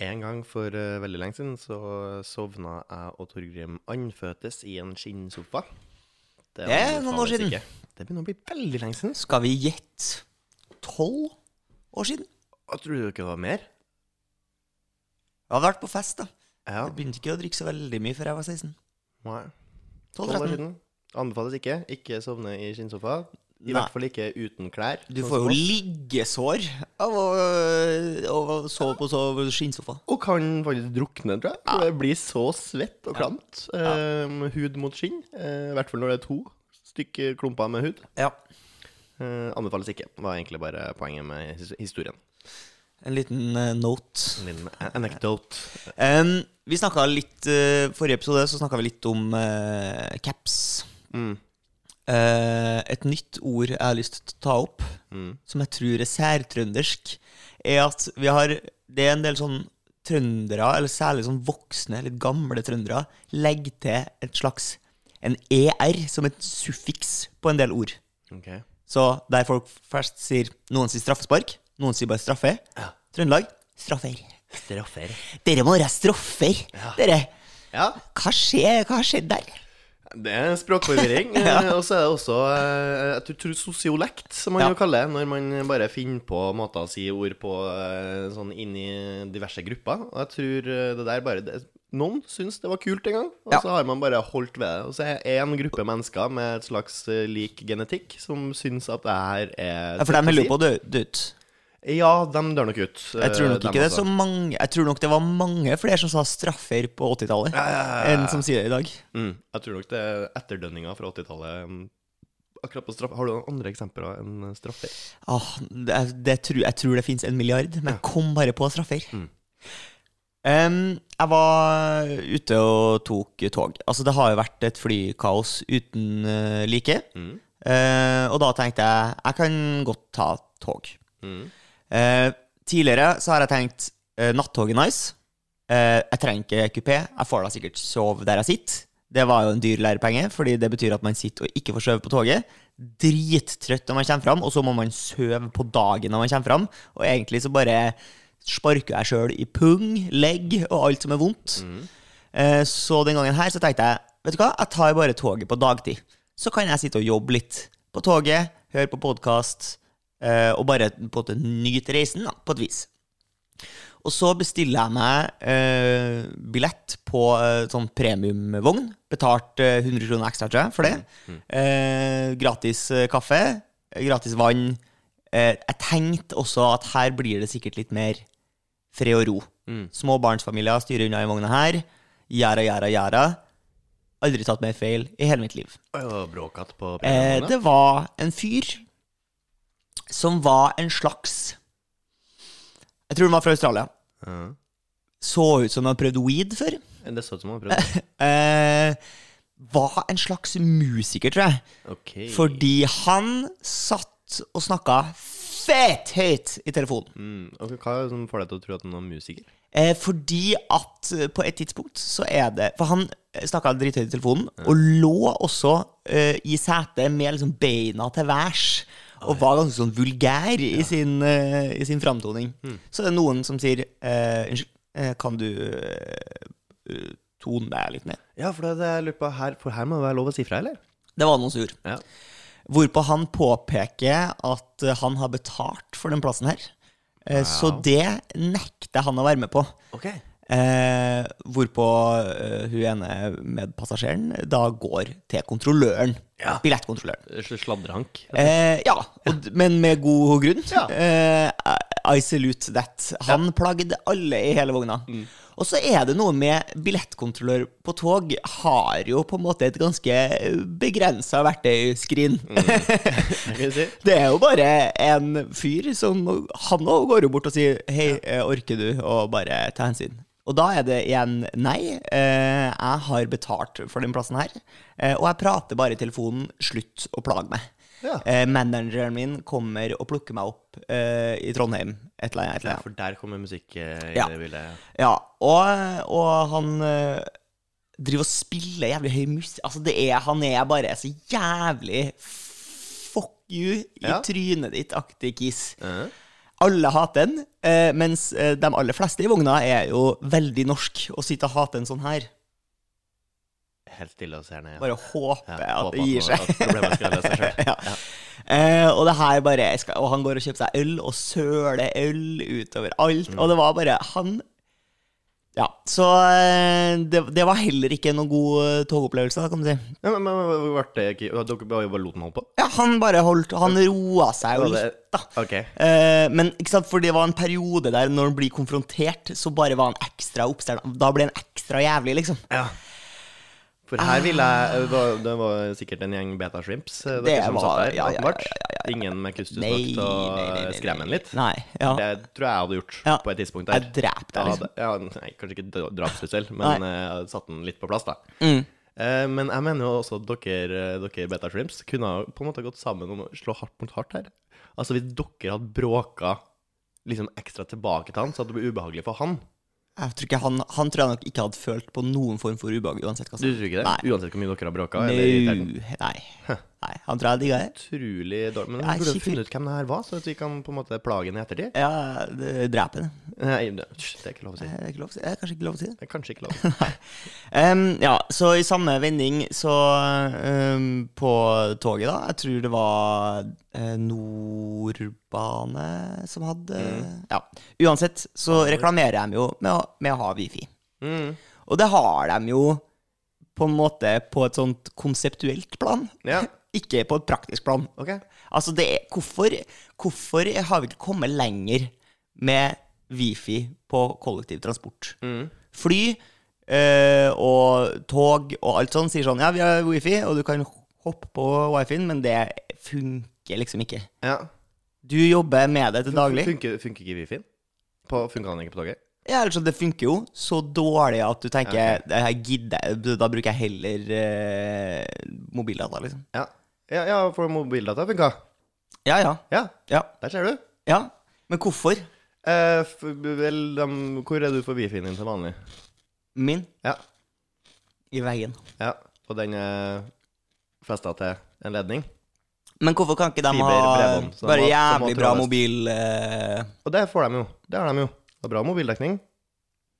En gang for uh, veldig lenge siden så sovna jeg og Torgrim andføtes i en skinnsofa. Det er noen år siden. ikke. Det begynner å bli veldig lenge siden. Skal vi gjette tolv år siden? Jeg tror du ikke det var mer? Jeg har vært på fest, da. Ja. Jeg begynte ikke å drikke så veldig mye før jeg var 16. Nei. Tolv år 12-13. siden. Anbefales ikke. Ikke sovne i skinnsofa. I Nei. hvert fall ikke uten klær. Du sånn får jo liggesår av å, å sove på så skinnsofa. Og kan faktisk drukne, tror jeg. Ja. Det blir så svett og klamt. Eh, hud mot skinn. Eh, I hvert fall når det er to stykker klumper med hud. Ja. Eh, anbefales ikke. var egentlig bare poenget med his historien. En liten uh, note. En liten anecdote. Um, vi snakka litt uh, Forrige episode så snakka vi litt om uh, caps. Mm. Eh, et nytt ord jeg har lyst til å ta opp, Mm. som jeg tror er særtrøndersk, er at vi har Det er en del sånn trøndere, eller særlig sånn voksne, litt gamle trøndere, legger til et slags en ER som et suffiks på en del ord. Okay. Så der folk først sier Noen sier straffespark, noen sier bare straffe. Trøndelag straffer. Straffer. Dere må være straffer. Dere. Ja. Hva skjer? Hva har skjedd der? Det er språkforvirring. ja. Og så er det også eh, jeg tror- tror sosiolekt, som man Ja. jo kaller det, når man bare finner på måter å si ord på eh, sånn inn i diverse grupper. Og jeg tror eh, det der bare det, Noen syns det var kult en gang, og Ja. så har man bare holdt ved det. Og så er det en gruppe mennesker med et slags eh, lik genetikk som syns at det her er Ja, For de holder på å dø ut. Ja, de dør nok ut. Jeg tror nok eh, ikke det så mange Jeg tror nok det var mange flere som sa straffer på 80-tallet, enn som sier det i dag. Mm, jeg tror nok det er etterdønninger fra 80-tallet. mm, Akkurat på straff Har du noen andre eksempler enn straffer? Ah, det, det tror, jeg tror det fins en milliard, men jeg kom bare på straffer. Mm. Um, jeg var ute og tok tog. Altså, det har jo vært et flykaos uten uh, like. Mm. Uh, og da tenkte jeg jeg kan godt ta tog. Mm. Eh, tidligere så har jeg tenkt eh, nattog er nice. Eh, jeg trenger ikke kupé. Jeg får da sikkert sove der jeg sitter. Det var jo en dyr lærepenge, fordi det betyr at man sitter og ikke får sove på toget. Drittrøtt når man kommer fram, og så må man sove på dagen når man kommer fram. Og egentlig så bare sparker jeg sjøl i pung, legg og alt som er vondt. Eh, så den gangen her så tenkte jeg Vet du hva, jeg tar bare toget på dagtid. Så kan jeg sitte og jobbe litt på toget, høre på podkast, og bare på en måte nyte reisen, da, på et vis. Og så bestiller jeg meg eh, billett på eh, sånn premiumvogn. Betalt eh, 100 kroner ekstra, jeg, for det. Eh, gratis eh, kaffe, eh, gratis vann. Eh, jeg tenkte også at her blir det sikkert litt mer fred og ro. Små barnsfamilier styrer unna i vogna her. Gjæra, gjæra, gjæra. Aldri tatt mer feil i hele mitt liv. Og bråkatt på Eh, det var en fyr som var en slags Jeg tror den var fra Australia. Ja. Så ut som han hadde prøvd weed før. Det så ut som han prøvd. Eh, var en slags musiker, tror jeg. Okay. Fordi han satt og snakka fett høyt i telefonen. Mm. Okay, hva er det som får deg til å tro at han er musiker? Eh, fordi at eh, på et tidspunkt så er det For han snakka drithøyt i telefonen, og lå også eh, i setet med liksom beina til værs. Og var ganske sånn vulgær i sin, uh, i sin framtoning. Så det er noen som sier eh, Unnskyld, eh, kan du tone deg litt ned? Ja, for det er jeg lurer på her For her må det være lov å si fra, eller? Det var noen som gjorde. Ja. Hvorpå han påpeker at han har betalt for den plassen her. Wow. Så det nekter han å være med på. Ok. Eh, hvorpå eh, hun ene medpassasjeren da går til kontrolløren. Ja. Billettkontrolløren. Sl- Sladrehank. Eh, ja, og, men med god grunn. Ja. Eh, I salute that. Han plagde alle i hele vogna. Mm. Og så er det noe med billettkontrollør på tog har jo på en måte et ganske begrensa verktøyskrin. Mm. Det er jo bare en fyr som Han òg går jo bort og sier Hei, eh, orker du å bare ta hensyn? Og da er det igjen nei. Eh, jeg har betalt for den plassen her. Eh, og jeg prater bare i telefonen. Slutt å plage meg. Ja. Eh, manageren min kommer og plukker meg opp eh, i Trondheim. Et eller annet. Et eller Ja, for der kommer musikk eh, i Ja. det bildet. Ja, og, og han eh, driver og spiller jævlig høy musikk. Altså, det er, han er bare så jævlig fuck you i trynet ditt-aktig kiss. Eh? Alle hater den, eh, mens eh, de aller fleste i vogna er jo veldig norsk og sitter og hater en sånn her. Helt stille og ser ned. Bare håper Ja, at håper det gir seg. At problemet skal løse seg selv. ja. Eh, og det her bare skal, Og han går og kjøper seg øl og søler øl utover alt. Og det var bare Han Ja, så eh, det, det var heller ikke noen god eh, togopplevelse, da, kan du si. Ja, men, men ble det ikke Dere bare lot den holde på? Ja, han bare holdt Han roa seg jo litt, da. Ok. Eh, men ikke sant, for det var en periode der når han blir konfrontert, så bare var han ekstra oppstelt. Da ble han ekstra jævlig, liksom. Ja. For her ville jeg Det var, sikkert en gjeng beta shrimps eh, Det dere som var- satt der, ja, ja, ja. Ingen med kustus Nei, nok til å skremme den litt. Nei. Ja. Det tror jeg jeg hadde gjort på et tidspunkt der. Jeg drepte deg, liksom. hadde- Ja, nei, kanskje ikke dra- drapstrussel, men eh, jeg hadde satt den litt på plass, da. Mm. Eh, men jeg mener jo også at dere, dere beta shrimps kunne på en måte gått sammen om å slå hardt mot hardt her. Altså hvis dere hadde bråka liksom ekstra tilbake til han, så hadde det blitt ubehagelig for han. Jeg tror ikke han, han tror jeg nok ikke hadde følt på noen form for ubehag uansett hva Du tror ikke det? Nei. Uansett hvor mye dere har bråka? Nei. nei. Nei. Han tror jeg digga det. Utrolig dårlig. Men du burde skikkelig- funnet ut hvem det her var, så at vi kan på en måte plage den i ettertid. Ja, drepe dreper det. Nei, er ikke lov å si. Det er ikke lov å si. Det er kanskje ikke lov å si det. Det er kanskje ikke lov. Em, ja, så i samme vending så um, På toget, da Jeg tror det var uh, Nordbane som hadde Ja. Uansett så reklamerer de jo med å, med å ha wifi. Mm. Og det har de jo på en måte på et sånt konseptuelt plan. Ja, Ikke på et praktisk plan. ok. Altså, det er, hvorfor, hvorfor har vi ikke kommet lenger med wifi på kollektivtransport? Mm. Fly øh, og tog og alt sånt sier sånn Ja, vi har wifi, og du kan hoppe på wifien, men det funker liksom ikke. Ja. Du jobber med det til daglig. Funker, funker ikke Wi-Fi-en? Den ikke på toget? Ja, altså, det funker jo så dårlig at du tenker okay. Da bruker jeg heller eh, mobildata, liksom. Ja. Ja, ja for mobildata funka. Ja, ja. Ja, Ja. der ser du. ja. Men hvorfor? Eh, vel, de, hvor er du for Wi-Fi-en din til vanlig? Min Ja. i veggen. ja. Og den er festa til en ledning? Men hvorfor kan ikke de ha bare jævlig bra mobil... Eh, Og det får de jo. Det har de jo. Det er bra mobildekning.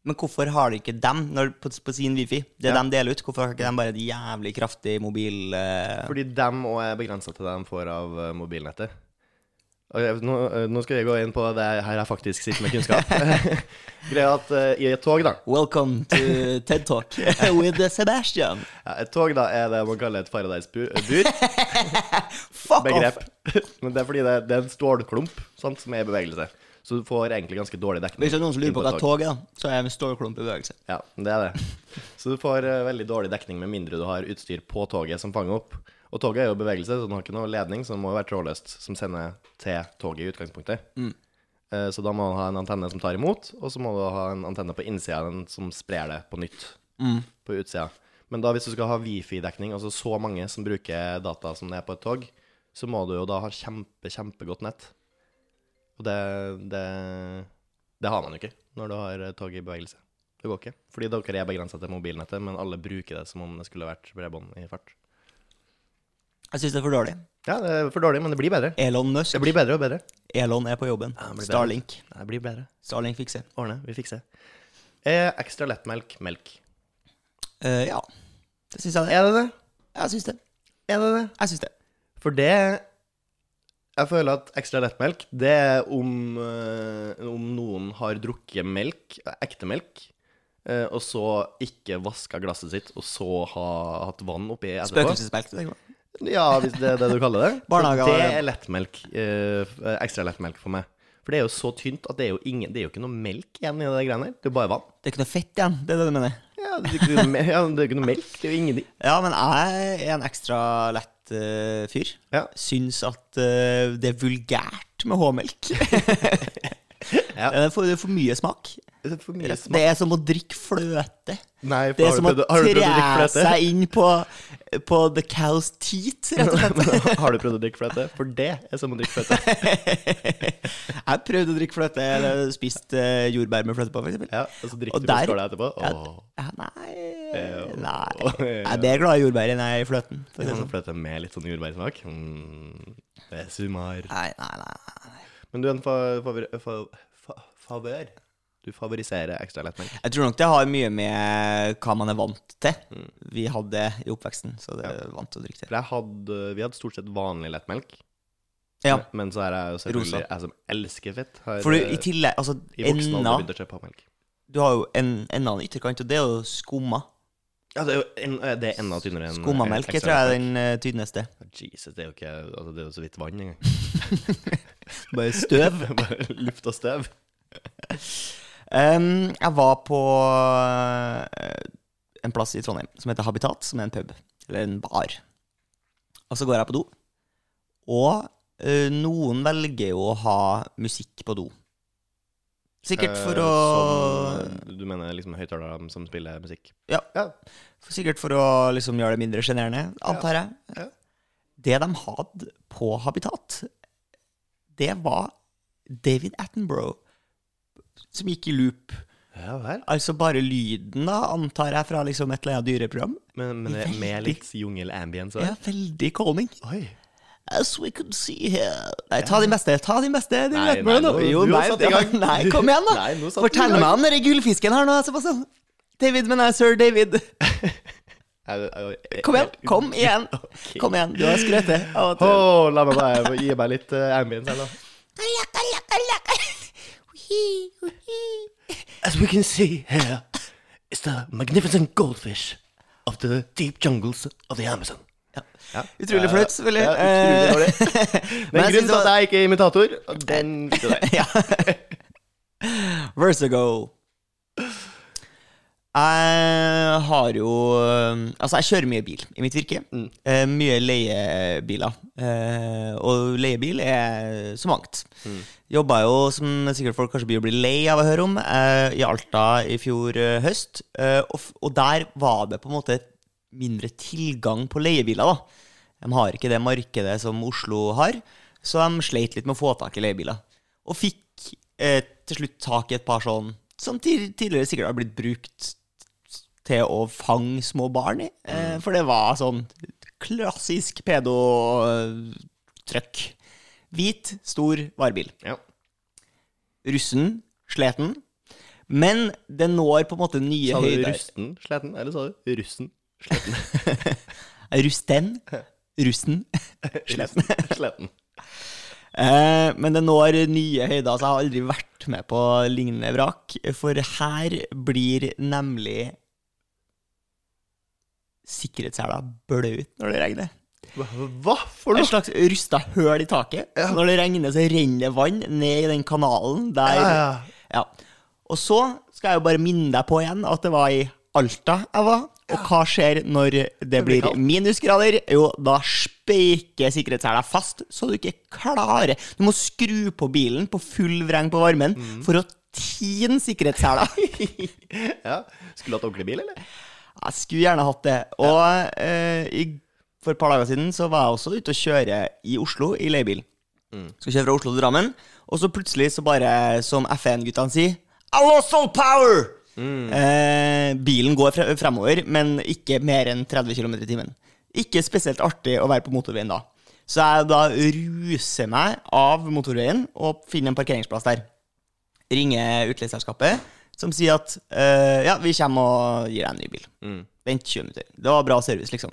Men hvorfor har de ikke dem når, på, på sin wifi? Det Ja. de deler ut, hvorfor har ikke de bare et jævlig kraftig mobil... uh... Fordi dem òg er begrensa til det de får av eh, mobilnettet. Jeg- nå, eh, nå skal jeg gå inn på det her jeg faktisk sitter med kunnskap. Greia at uh, i et tog, da Welcome to TED Talk with Sebastian. ja, Et tog da er det man kaller et Faradays-bur. bur, Fuck begrep. off! Men det er fordi det, det er en stålklump sant, som er i bevegelse. Så du får egentlig ganske dårlig dekning. Hvis det er noen som lurer på hva tog er, så er det en stålklump i bevegelse. Ja, det er det. Så du får eh, veldig dårlig dekning med mindre du har utstyr på toget som fanger opp. Og toget er jo bevegelse, så den har ikke noe ledning, så det må jo være trådløst som sender til toget i utgangspunktet. Eh, Så da må du ha en antenne som tar imot, og så må du ha en antenne på innsida den som sprer det på nytt på utsida. Men da hvis du skal ha wifi-dekning, altså så mange som bruker data som det er på et tog, så må du jo da ha kjempe, kjempegodt nett. Og det, det, det har man jo ikke når du har eh, tog i bevegelse. Det går ikke. Fordi dere er begrensa til mobilnettet, men alle bruker det som om det skulle vært bredbånd i fart. Jeg syns det er for dårlig. Ja, det er for dårlig, men det blir bedre. Elon Musk. Det blir bedre og bedre. Elon er på jobben. Ja. Starlink. Det blir bedre. Starlink fikser. Ordne. Vi fikser. Eh, ekstra lettmelk melk. Uh, ja. Det syns jeg det. Er det det? Jeg syns det. Er det det? Jeg syns det. For det Jeg føler at ekstra lettmelk, det er om, eh, om noen har drukket melk, ekte melk, eh, og så ikke vaska glasset sitt, og så har hatt vann oppi etterpå. Spøkelsesmelk. tenker jeg. Ja, hvis det er det du kaller det. Barnehage det er lettmelk. eh, ekstra lettmelk for meg. For det er jo så tynt at det er jo, ingen, det er jo ikke noe melk igjen i det greiene her. Det er bare vann. Det er ikke noe fett igjen, det er det du mener? Ja, det er ikke noe, ja, det er ikke noe melk. Det er jo ingenting. Ja, men jeg er en ekstra lett eh, fyr. Ja. Syns at uh, det er vulgært med H-melk. Ja. Det er for, det er for mye smak. Det er Det er som å drikke fløte. Nei, for Det er som å tre seg inn på, på the cow's teat, rett og slett. Har du prøvd å drikke fløte? For det er som å drikke fløte. Jeg har prøvd å drikke fløte, eller spist eh, jordbær med fløte på, f.eks. Ja, og så drikker du på skåla etterpå. Oh. Ja, nei. Nei. Jeg er glad i jordbær enn jeg er i fløten. Sånn fløte med litt sånn jordbærsmak. Mm, det er sumar. Nei, nei, nei. nei. Men du en favør. Du favoriserer ekstra lettmelk. Jeg tror nok det har mye med hva man er vant til. Vi hadde det i oppveksten, så det er vant til å drikke det. Hadde, vi hadde stort sett vanlig lettmelk. Ja, Men så er jeg jo selvfølgelig Jeg som elsker fett, har for du, eh, i tillegg Altså, i voksen alder begynt å kjøpe melk. Du har jo en en ytterkant, og det er jo skumma. Ja, det er jo en, eh, det er enda tynnere enn Skummamelk eh, jeg tror jeg er den eh, tynneste. Jesus, det er jo ikke Altså, det er jo så vidt vann engang. Bare støv. Bare luft og støv. Em, jeg var på eh, en plass i Trondheim som heter Habitat, som er en pub. Eller en bar. Og så går jeg på do. Og uh, noen velger jo å ha musikk på do. Sikkert for Eh, å som, Du mener liksom høyttalere som spiller musikk? Ja. Ja. Sikkert for å liksom gjøre det mindre sjenerende, antar jeg. Ja. Det de hadde på Habitat, det var David Attenborough som gikk i loop. Ja vel. Altså bare lyden, da, antar jeg, fra liksom et eller annet dyreprogram. Men, men det, med litt jungel-ambience Ja, veldig calming. Oi. As we could see here Nei, ta din beste. Ta din beste. Nei, nei, nå. Jo, nei, nei, kom igjen, da. Nei, Fortell meg om den gullfisken her nå, Sebastian. David, men jeg er sir David. Kom igjen. Kom igjen. Okay. Kom igjen. Du har skrøt det. av at du- Åh, la meg bare gi meg litt uh, ambience her, da. As we can see here, is the magnificent goldfish of the deep jungles of the Amazon. Ja. Utrolig Eh, flaut, selvfølgelig. Ja, utrolig Eh, Men er grunnen til at jeg ikke er imitator, den fikk du der. ja. Jeg har jo Altså, jeg kjører mye bil i mitt virke. Mm. Eh, mye leiebiler. Eh, og leiebil er så mangt. Mm. Jobba jo, som sikkert folk kanskje blir lei av å høre om, eh, i Alta i fjor høst. Og, og der var det på en måte mindre tilgang på leiebiler, da. De har ikke det markedet som Oslo har, så de sleit litt med å få tak i leiebiler. Og fikk til slutt tak i et par sånn som tidligere sikkert har blitt brukt til å fange små barn i. Eh, for det var sånn klassisk pedo-trøkk. Hvit, stor varebil. Ja. Russen, sleten. Men det når på en måte nye høyder. Sa du høyder. rusten sleten, eller sa du russen sleten? Rusten. Russen. Sleten. sleten. Eh, men det når nye høyder, så jeg har aldri vært med på lignende vrak. For her blir nemlig sikkerhetssela bløt når det regner. Hva, for for Et noe? slags rusta høl i taket. Når det regner, så renner det vann ned i den kanalen der Ja, ja. Ja. Og så skal jeg jo bare minne deg på igjen at det var i Alta jeg var. Og hva skjer når det blir blir minusgrader? Jo, da speiker sikkerhetshæla fast, så du ikke klarer Du må skru på bilen på full vreng på varmen Mm. for å tine sikkerhetshæla. ja. Skulle du hatt ordentlig bil, eller? Jeg skulle gjerne hatt det. Og eh, i, for et par dager siden så var jeg også ute og kjøre i Oslo i leiebil. Skal kjøre fra Oslo til Drammen, og så plutselig, så bare som FN-guttene sier I lost all power! Eh, bilen går fre fremover, men ikke mer enn 30 km i timen. Ikke spesielt artig å være på motorveien da. Så jeg da ruser meg av motorveien og finner en parkeringsplass der. Ringer utleieselskapet, som sier at eh, ja, vi kommer og gir deg en ny bil. Vent 20 minutter. Det var bra service, liksom.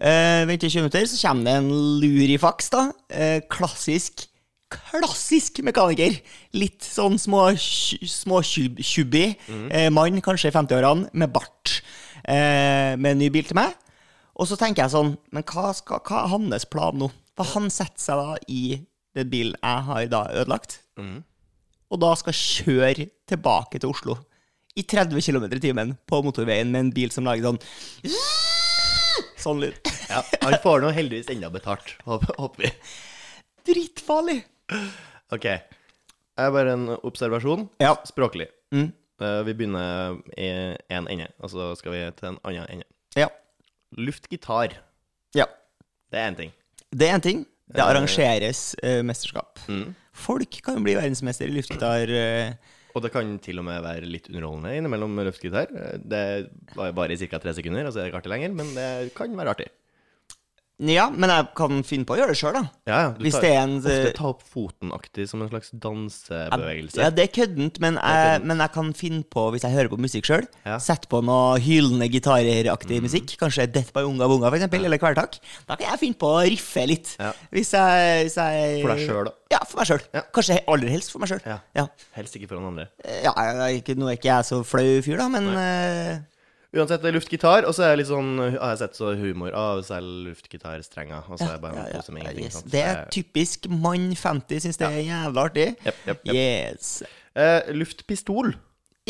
Uh, vent i 20 minutter, så kommer det en lurifaks, da. Eh, klassisk Klassisk mekaniker. Litt sånn små, små tjubbi tjubby eh, mann, kanskje i 50-årene, med bart. Eh, med en ny bil til meg. Og så tenker jeg sånn Men hva, skal, hva er hans plan nå? For han setter seg da i den bilen jeg har da ødelagt, og da skal kjøre tilbake til Oslo i 30 km i timen på motorveien med en bil som lager sånn Sånn lyd. Ja, Han får nå heldigvis enda betalt, håper, vi. Drittfarlig. Ok. Jeg har bare en observasjon. Ja. Språklig. Mm. Eh, vi begynner i én ende, og så skal vi til en annen ende. Ja. Luftgitar, ja. det er én ting. Det er én ting. Det arrangeres eh, mesterskap. Folk kan jo bli verdensmester i luftgitar. eh, Og det kan til og med være litt underholdende innimellom luftgitar. Det var bare i ca. tre sekunder, og så er det ikke artig lenger, men det kan være artig. Ja, men jeg kan finne på å gjøre det sjøl, da. Ja, ja. Du Hvis tar, det er en ofte eh, ta opp foten-aktig som en slags dansebevegelse. Ja, det er køddent, men, men jeg kan finne på, hvis jeg hører på musikk sjøl, Ja. Mm. sette på noe hylende gitareraktig musikk. Kanskje Death by Unga Bunga, for eksempel, eller Kvelertak. Da kan jeg finne på å riffe litt. Ja. Hvis jeg, hvis jeg For deg sjøl, da. Ja, for meg sjøl. Ja. Kanskje aller helst for meg sjøl. Ja. Ja. Helst ikke for noen andre. Ja, er ikke, nå er ikke jeg så flau fyr, da, men eh, Uansett, det er luftgitar, og så er det litt sånn Jeg Har jeg sett så humor av selv luftgitarstrenger. Og så er det bare ja, ja, ja, ingenting. yes. Det er typisk mann 50 syns det er jævla artig. Yep, yep, yep. Yes. Eh, luftpistol.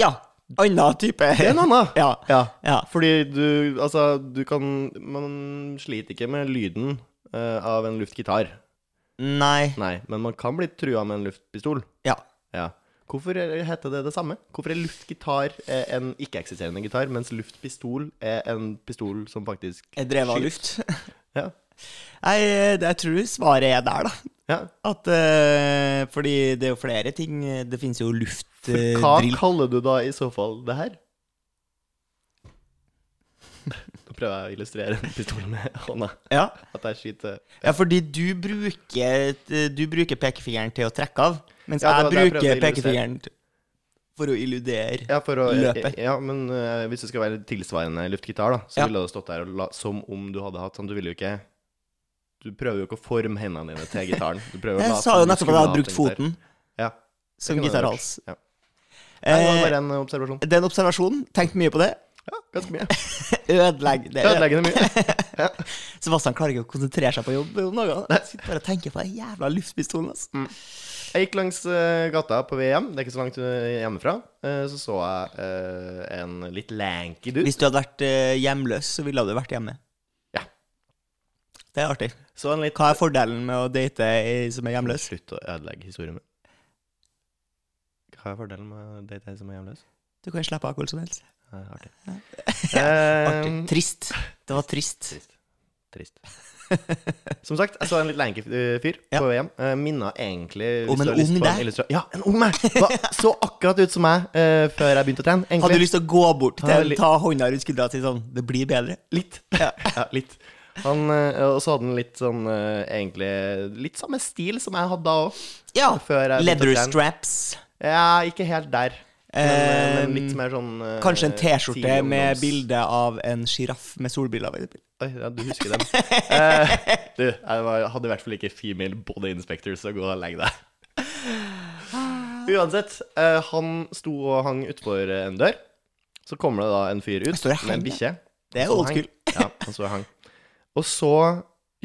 Ja. Anna type. Det er en annen. Ja. Ja. Ja. Fordi du Altså, du kan Man sliter ikke med lyden eh, av en luftgitar. Nei. Nei, men man kan bli trua med en luftpistol. Ja. Ja. Hvorfor er- heter det det samme? Hvorfor er luftgitar eh, en ikke-eksisterende gitar, mens luftpistol er en pistol som faktisk Jeg drev av luft. Ja. Nei, det- jeg tror svaret er der, da. ja. At uh, Fordi det er jo flere ting. Det finnes jo Hva drill. kaller du da i så fall det her? Nå prøver jeg å illustrere en pistol med hånda. ja. At jeg skyter ja, fordi du bruker Du bruker pekefingeren til å trekke av, mens Ja, jeg bruker jeg pekefingeren for å illudere. Ja, for å Løpet. Ja, men uh, hvis det skal være tilsvarende luftgitar, da, så Ja. ville det stått der la, som om du hadde hatt sånn. Du ville jo ikke Du prøver jo ikke å forme hendene dine til gitaren. Jeg sa jo nettopp at jeg hadde brukt foten Ja. som gitarhals. Ja. Nei, det var Eh, bare en observasjon. det er en observasjon. Tenkt mye på det. Ja, ganske mye. Ødelegg det. Ødeleggende mye. Sebastian klarer ikke å konsentrere seg på jobb om dagen. Sitter bare og tenker på den jævla luftpistolen. Altså. Jeg gikk langs eh, gata på hjem. Det er ikke så langt eh, hjemmefra. Eh, så så jeg en litt lanky dude. Hvis du hadde vært hjemløs, så ville du vært hjemme. Ja. Det er artig. Så en litt Hva er fordelen med å date ei som er hjemløs? Slutt å ødelegge historien min. Hva er fordelen med å date ei som er hjemløs? Du kan slappe av hvor som helst. Eh, artig. Artig. Eh, Trist. Det var trist. Trist. Trist. Som sagt, jeg så en litt lanky eh, fyr på hjem. Uh, minna egentlig Om en ung deg? Ja, en ung meg! Så akkurat ut som meg uh, før jeg begynte å trene. Egentlig. Hadde du lyst til å gå bort til ta hånda rundt skuldra og si sånn Det blir bedre. Litt. Ja, litt. Han, eh, og så hadde han litt sånn eh, Egentlig litt samme stil som jeg hadde da òg. Ja. Leather straps. Ja, ikke helt der. Men, eh, men litt mer sånn eh, Kanskje en T-skjorte tidlig med ungdoms- bilde av en sjiraff med solbriller. for eksempel. Oi, ja, du husker den. Eh, du, jeg var, hadde i hvert fall ikke female body inspector, så gå og legg deg. Uansett, eh, han sto og hang utfor en dør. Så kommer det da en fyr ut står og med en bikkje. Det er old school. Ja, han står og hang. Og så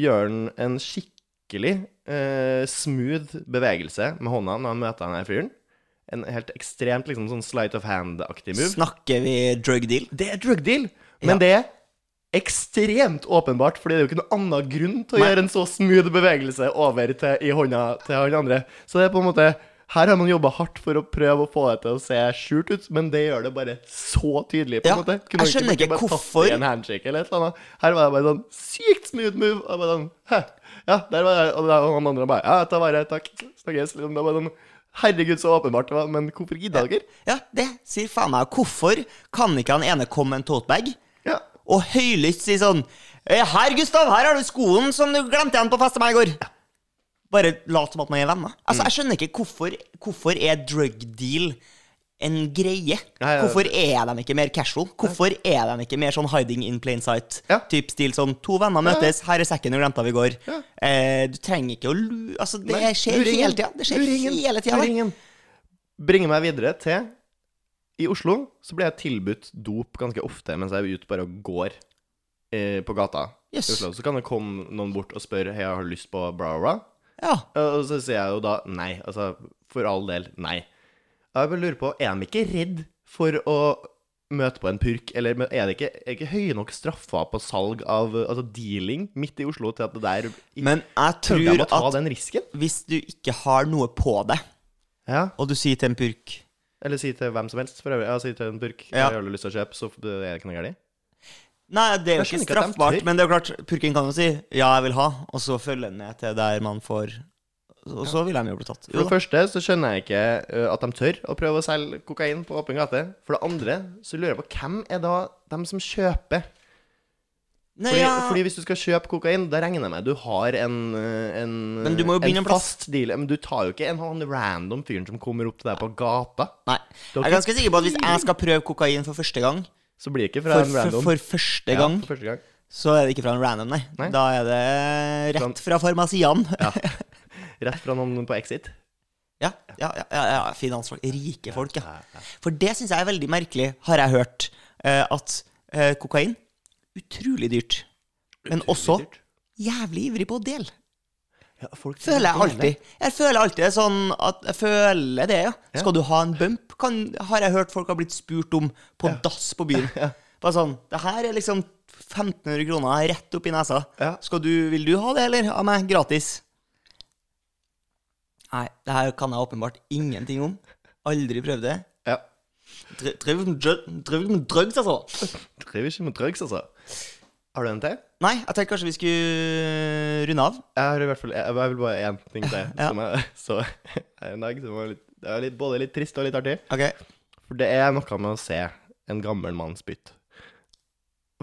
gjør han en skikkelig eh, smooth bevegelse med hånda når han møter denne fyren. En helt ekstremt liksom sånn slight of hand-aktig move. Snakker vi drug deal? Det er drug deal, men det er ekstremt åpenbart, fordi det er jo ikke noen annen grunn til å Nei. gjøre en så smooth bevegelse over til, i hånda til han andre. Så det er på en måte Her har man jobba hardt for å prøve å få det til å se skjult ut, men det gjør det bare så tydelig. på Ja, måte. Kunne jeg skjønner ikke ikke hvorfor- en handshake eller et eller annet. Her var det bare sånn sykt smooth move. Og bare sånn, Hæ? Ja, der var jeg, og han andre bare Ja, ta vare, takk. Snakkes. Liksom, det var bare sånn Herregud, så åpenbart det var, men hvorfor gidda dere? Ja, det sier faen meg Hvorfor kan ikke han ene komme med en totebag Ja. og høylytt si sånn «Eh, Her, Gustav, her har du skoen som du glemte igjen på festa meg i går. Bare lat som at man er venner. Altså, Jeg skjønner ikke hvorfor, hvorfor er drug deal en greie. Ja, ja. Hvorfor er de ikke mer casual? Hvorfor er de ikke mer sånn hiding in plain sight? Ja. Typ stil sånn To venner møtes, her er sekken du glemte av i går. Eh, du trenger ikke å lu... Altså, det Nei, skjer luringen. hele tida. Det skjer Luringen. hele tida. Luringen. Bringer meg videre til I Oslo så blir jeg tilbudt dop ganske ofte mens jeg er ute bare og går eh, på gata. Yes. Oslo. Så kan det komme noen bort og spørre Hei, har du lyst på bra bra. Ja. Og så sier jeg jo da nei. Altså for all del nei. Jeg bare lurer på, er de ikke redd for å møte på en purk, eller er det ikke, er det ikke høye nok straffer på salg av altså dealing midt i Oslo til at det der Men jeg tror å at den hvis du ikke har noe på deg, Ja. og du sier til en purk Eller sier til hvem som helst, for øvrig. Ja, sier til en purk Ja. jeg har lyst til å kjøpe, så det er ikke noe galt. Nei, det er jo ikke straffbart, men det er jo klart, purken kan jo si 'ja, jeg vil ha', og så følge den ned til der man får Og så vil de jo bli tatt. For det første så skjønner jeg ikke ø, at de tør å prøve å selge kokain på åpen gate. For det andre så lurer jeg på hvem er da dem som kjøper Nei, Fordi, ja. fordi hvis du skal kjøpe kokain, da regner jeg med du har en, eh, en Men du må jo begynne en plass. fast deal. Men du tar jo ikke en han random fyren som kommer opp til deg på gata. Nei. Jeg er ganske sikker på at hvis jeg skal prøve kokain for første gang, Så blir det ikke fra for, en random. for første Ja, gang, for første gang. så er det ikke fra en random, nei. Nei. Da er det rett fra farmasian. Ja. Rett fra noen på Exit. Ja, ja, ja, ja, finansfolk. Rike folk, ja. For det syns jeg er veldig merkelig, har jeg hørt, eh, at eh, kokain utrolig dyrt. Men også dyrt. jævlig ivrig på å dele. Ja, folk Føler jeg alltid. Jeg føler alltid sånn at Jeg føler det, ja. Skal du ha en bump, kan, har jeg hørt folk har blitt spurt om på dass på byen. Bare sånn Det her er liksom 1500 kroner rett opp i nesa. Skal du, vil du ha det, eller? Av meg, gratis. Nei, det her kan jeg åpenbart ingenting om. Aldri prøvd det. Ja. Driver med med drugs, altså. Driver ikke med drugs, altså. Har du en til? Nei, jeg tenkte kanskje vi skulle runde av. Jeg har i hvert fall Jeg, jeg vil bare én ting til. Ja. Som jeg så en dag som var litt, det er litt, både litt trist og litt artig. Ok. For det er noe med å se en gammel mann spytte.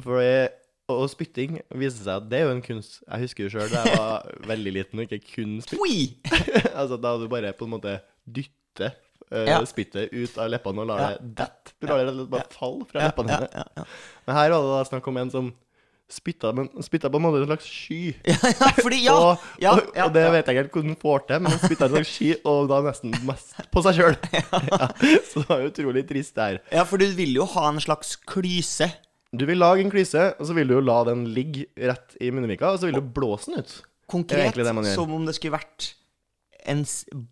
For det, og spytting viser seg at det er jo en kunst. Jeg husker jo sjøl da jeg var veldig liten og ikke kunne spytte. Altså da du bare på en måte dytter uh, Ja. spyttet ut av leppene og lar Ja. det dette. Du lar det bare falle fra leppene dine. Men her var det da snakk om en som spytta, men spytta på en måte en slags sky. Ja, ja, fordi Ja! og, ja, og, og det vet jeg ikke helt hvordan han får til, men han spytta en slags sky, og da nesten mest på seg sjøl. Så det var utrolig trist det her. Ja, for du vil jo ha en slags klyse. Du vil lage en klyse, og så vil du jo la den ligge rett i munnvika, og så vil du blåse den ut. Konkret, som om det skulle vært en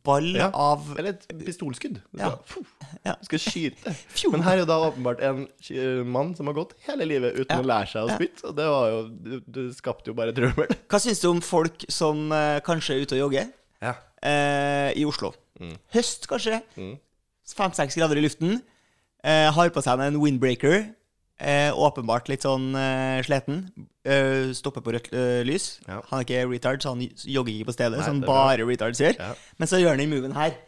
ball Ja, av Eller et pistolskudd. Du Ja. skal, Ja. du skal skyte. Men her er jo da åpenbart en eh, mann som har gått hele livet uten Ja. å lære seg å spytte, og det var jo Det, skapte jo bare trøbbel. Hva syns du om folk som eh, kanskje er ute og jogger Ja. eh, i Oslo? Mm. Høst, kanskje. Fem-seks grader i luften. Eh, har på seg en windbreaker. Eh, åpenbart litt sånn eh, sliten. Eh, stopper på rødt eh, lys. Ja. Han er ikke retard, så han jogger ikke på stedet, Nei, som bare retards gjør. Ja. Men så gjør han den moven her.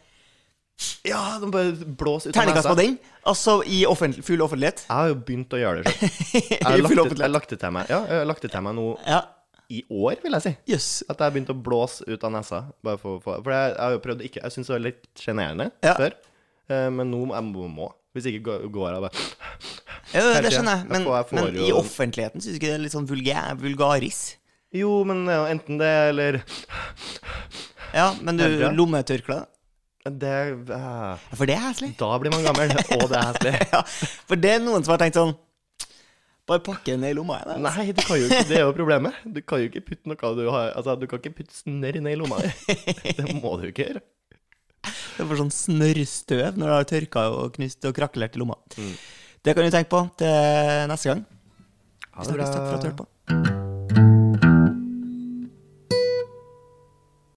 Ja, de bare blåser ut Terningkast på den. Altså i offentlig, full offentlighet. Jeg har jo begynt å gjøre det sjøl. Jeg, har lagt det- lagt til meg Ja, jeg har lagt det til meg nå Ja. i år, vil jeg si. Yes. At jeg har begynt å blåse ut av nesa. Bare for, for, for jeg, har jo prøvd ikke Jeg syns det var litt sjenerende før. Eh, men nå jeg må, jeg. Hvis ikke går jeg bare Ja, det, det skjønner jeg. Jeg Men, får- jeg får men i offentligheten syns du ikke det er litt sånn vulgær, vulgaris? Jo, men er enten det eller Ja, men du, lommetørkle? Det uh, for det er heslig. Da blir man gammel, og det er heslig. Ja, for det er noen som har tenkt sånn Bare pakke den ned i lomma altså. Nei, du kan jo ikke, det er jo problemet. Du kan jo ikke putte noe du har Altså, du kan ikke putte snørr ned i lomma di. Det må du ikke gjøre. Det får sånn snørrstøv når du har tørka og knust og krakelert i lomma. Mm. Det kan du tenke på til neste gang. Vi snakkes. Takk for at du hørte på.